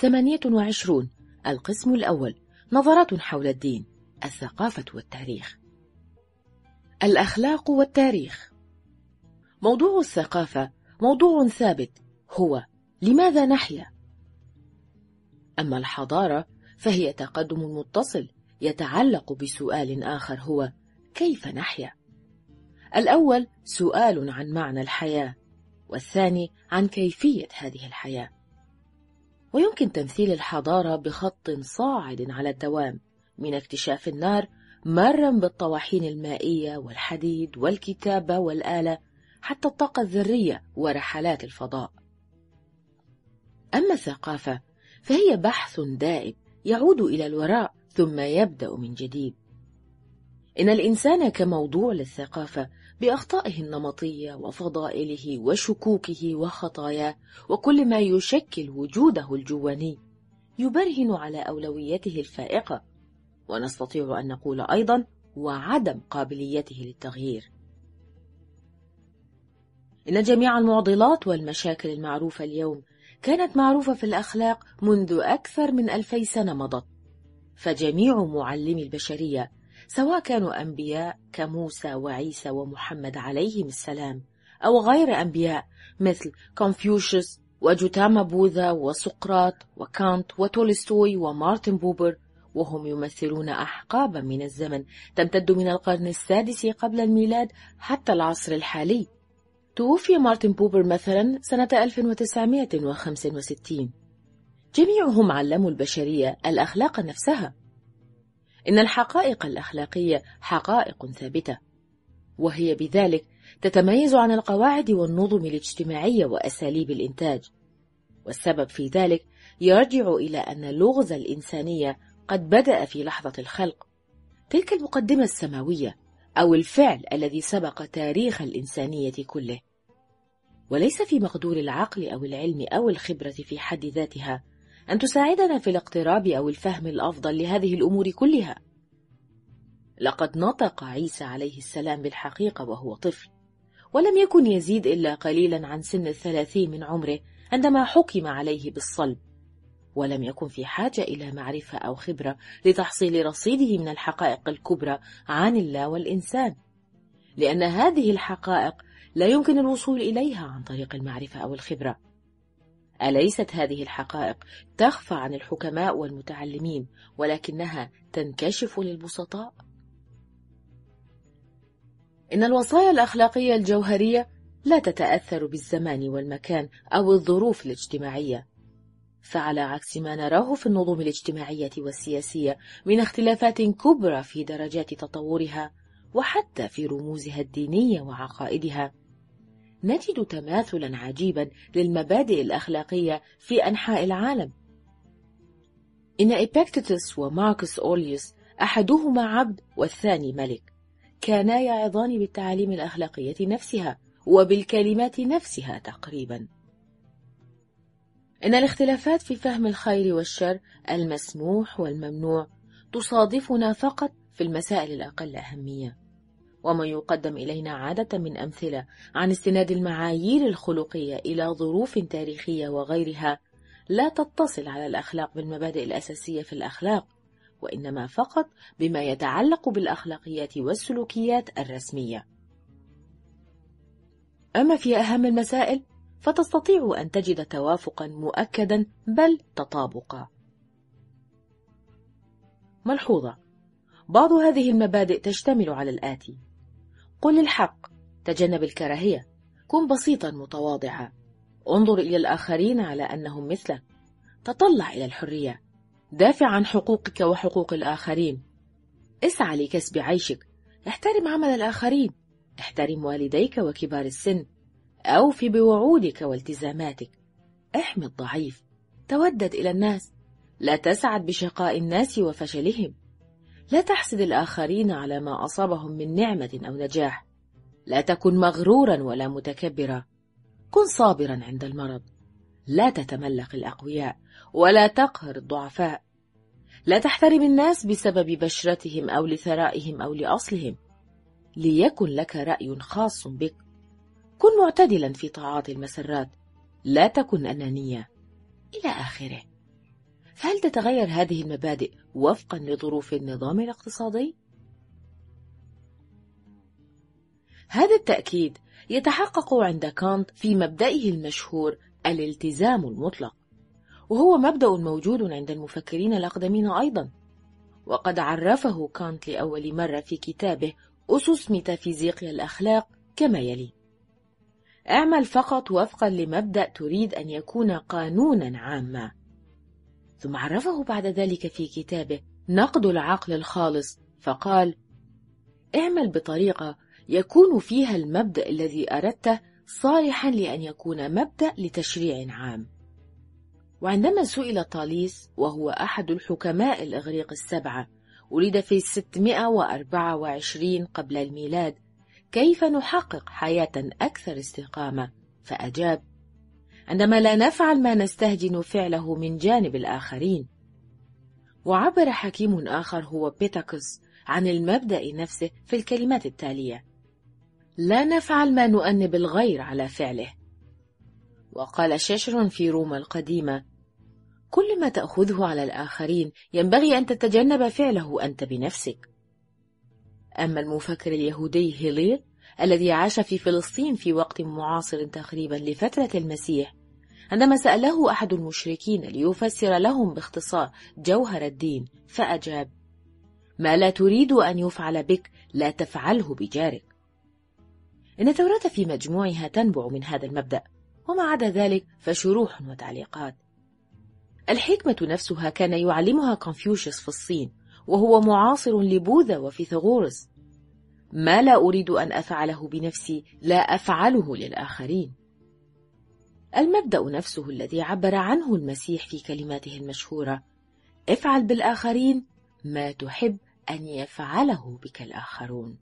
ثمانية وعشرون القسم الأول نظرات حول الدين الثقافة والتاريخ الأخلاق والتاريخ موضوع الثقافة موضوع ثابت هو لماذا نحيا؟ أما الحضارة فهي تقدم متصل يتعلق بسؤال آخر هو كيف نحيا؟ الأول سؤال عن معنى الحياة والثاني عن كيفية هذه الحياة ويمكن تمثيل الحضارة بخط صاعد على الدوام من اكتشاف النار مرا بالطواحين المائية والحديد والكتابة والآلة حتى الطاقة الذرية ورحلات الفضاء. أما الثقافة فهي بحث دائم يعود إلى الوراء ثم يبدأ من جديد. إن الإنسان كموضوع للثقافة بأخطائه النمطية وفضائله وشكوكه وخطاياه وكل ما يشكل وجوده الجواني يبرهن على أولويته الفائقة ونستطيع أن نقول أيضا وعدم قابليته للتغيير. إن جميع المعضلات والمشاكل المعروفة اليوم كانت معروفة في الأخلاق منذ أكثر من ألفي سنة مضت فجميع معلمي البشرية سواء كانوا أنبياء كموسى وعيسى ومحمد عليهم السلام أو غير أنبياء مثل كونفوشيوس وجوتاما بوذا وسقراط وكانت وتولستوي ومارتن بوبر وهم يمثلون أحقابا من الزمن تمتد من القرن السادس قبل الميلاد حتى العصر الحالي. توفي مارتن بوبر مثلا سنة 1965 جميعهم علموا البشرية الأخلاق نفسها. إن الحقائق الأخلاقية حقائق ثابتة وهي بذلك تتميز عن القواعد والنظم الاجتماعية وأساليب الإنتاج. والسبب في ذلك يرجع إلى أن لغز الإنسانية قد بدأ في لحظة الخلق. تلك المقدمة السماوية أو الفعل الذي سبق تاريخ الإنسانية كله. وليس في مقدور العقل أو العلم أو الخبرة في حد ذاتها أن تساعدنا في الاقتراب أو الفهم الأفضل لهذه الأمور كلها. لقد نطق عيسى عليه السلام بالحقيقة وهو طفل ولم يكن يزيد إلا قليلا عن سن الثلاثين من عمره عندما حكم عليه بالصلب ولم يكن في حاجة إلى معرفة أو خبرة لتحصيل رصيده من الحقائق الكبرى عن الله والإنسان لأن هذه الحقائق لا يمكن الوصول إليها عن طريق المعرفة أو الخبرة. أليست هذه الحقائق تخفى عن الحكماء والمتعلمين ولكنها تنكشف للبسطاء؟ إن الوصايا الأخلاقية الجوهرية لا تتأثر بالزمان والمكان أو الظروف الاجتماعية فعلى عكس ما نراه في النظم الاجتماعية والسياسية من اختلافات كبرى في درجات تطورها وحتى في رموزها الدينية وعقائدها نجد تماثلا عجيبا للمبادئ الأخلاقية في أنحاء العالم. إن إبكتتس وماركوس أوليوس أحدهما عبد والثاني ملك كانا يعظان بالتعاليم الأخلاقية نفسها وبالكلمات نفسها تقريبا. إن الاختلافات في فهم الخير والشر المسموح والممنوع تصادفنا فقط في المسائل الأقل أهمية. وما يقدم إلينا عادة من أمثلة عن استناد المعايير الخلقية إلى ظروف تاريخية وغيرها لا تتصل على الأخلاق بالمبادئ الأساسية في الأخلاق وإنما فقط بما يتعلق بالأخلاقيات والسلوكيات الرسمية. أما في أهم المسائل فتستطيع أن تجد توافقا مؤكدا بل تطابقا. ملحوظة. بعض هذه المبادئ تشتمل على الآتي. قل الحق تجنب الكراهية. كن بسيطا متواضعا. انظر إلى الآخرين على أنهم مثلك. تطلع إلى الحرية. دافع عن حقوقك وحقوق الآخرين. اسعى لكسب عيشك. احترم عمل الآخرين. احترم والديك وكبار السن. أوفي بوعودك والتزاماتك. احمي الضعيف. تودد إلى الناس. لا تسعد بشقاء الناس وفشلهم. لا تحسد الآخرين على ما أصابهم من نعمة أو نجاح. لا تكن مغرورا ولا متكبرا. كن صابرا عند المرض. لا تتملق الأقوياء ولا تقهر الضعفاء. لا تحترم الناس بسبب بشرتهم أو لثرائهم أو لأصلهم. ليكن لك رأي خاص بك. كن معتدلا في تعاطي المسرات. لا تكن أنانية. إلى آخره. فهل تتغير هذه المبادئ وفقا لظروف النظام الاقتصادي؟ هذا التأكيد يتحقق عند كانت في مبدئه المشهور الالتزام المطلق وهو مبدأ موجود عند المفكرين الأقدمين أيضا. وقد عرفه كانت لأول مرة في كتابه أسس ميتافيزيقيا الأخلاق كما يلي. اعمل فقط وفقا لمبدأ تريد أن يكون قانونا عاما. ثم عرفه بعد ذلك في كتابه نقد العقل الخالص فقال اعمل بطريقة يكون فيها المبدأ الذي أردته صالحا لأن يكون مبدأ لتشريع عام وعندما سئل طاليس وهو أحد الحكماء الإغريق السبعة ولد في 624 قبل الميلاد كيف نحقق حياة أكثر استقامة؟ فأجاب: عندما لا نفعل ما نستهجن فعله من جانب الآخرين. وعبر حكيم آخر هو بيتاكوس عن المبدأ نفسه في الكلمات التالية: لا نفعل ما نؤنب الغير على فعله. وقال ششر في روما القديمة: كل ما تأخذه على الآخرين ينبغي أن تتجنب فعله أنت بنفسك. أما المفكر اليهودي هيلير الذي عاش في فلسطين في وقت معاصر تقريبا لفترة المسيح عندما سأله أحد المشركين ليفسر لهم باختصار جوهر الدين فأجاب ما لا تريد أن يفعل بك لا تفعله بجارك. إن التوراة في مجموعها تنبع من هذا المبدأ وما عدا ذلك فشروح وتعليقات. الحكمة نفسها كان يعلمها كونفوشيوس في الصين وهو معاصر لبوذا وفيثاغورس ما لا أريد أن أفعله بنفسي لا أفعله للآخرين. المبدأ نفسه الذي عبر عنه المسيح في كلماته المشهورة. افعل بالآخرين ما تحب أن يفعله بك الآخرون.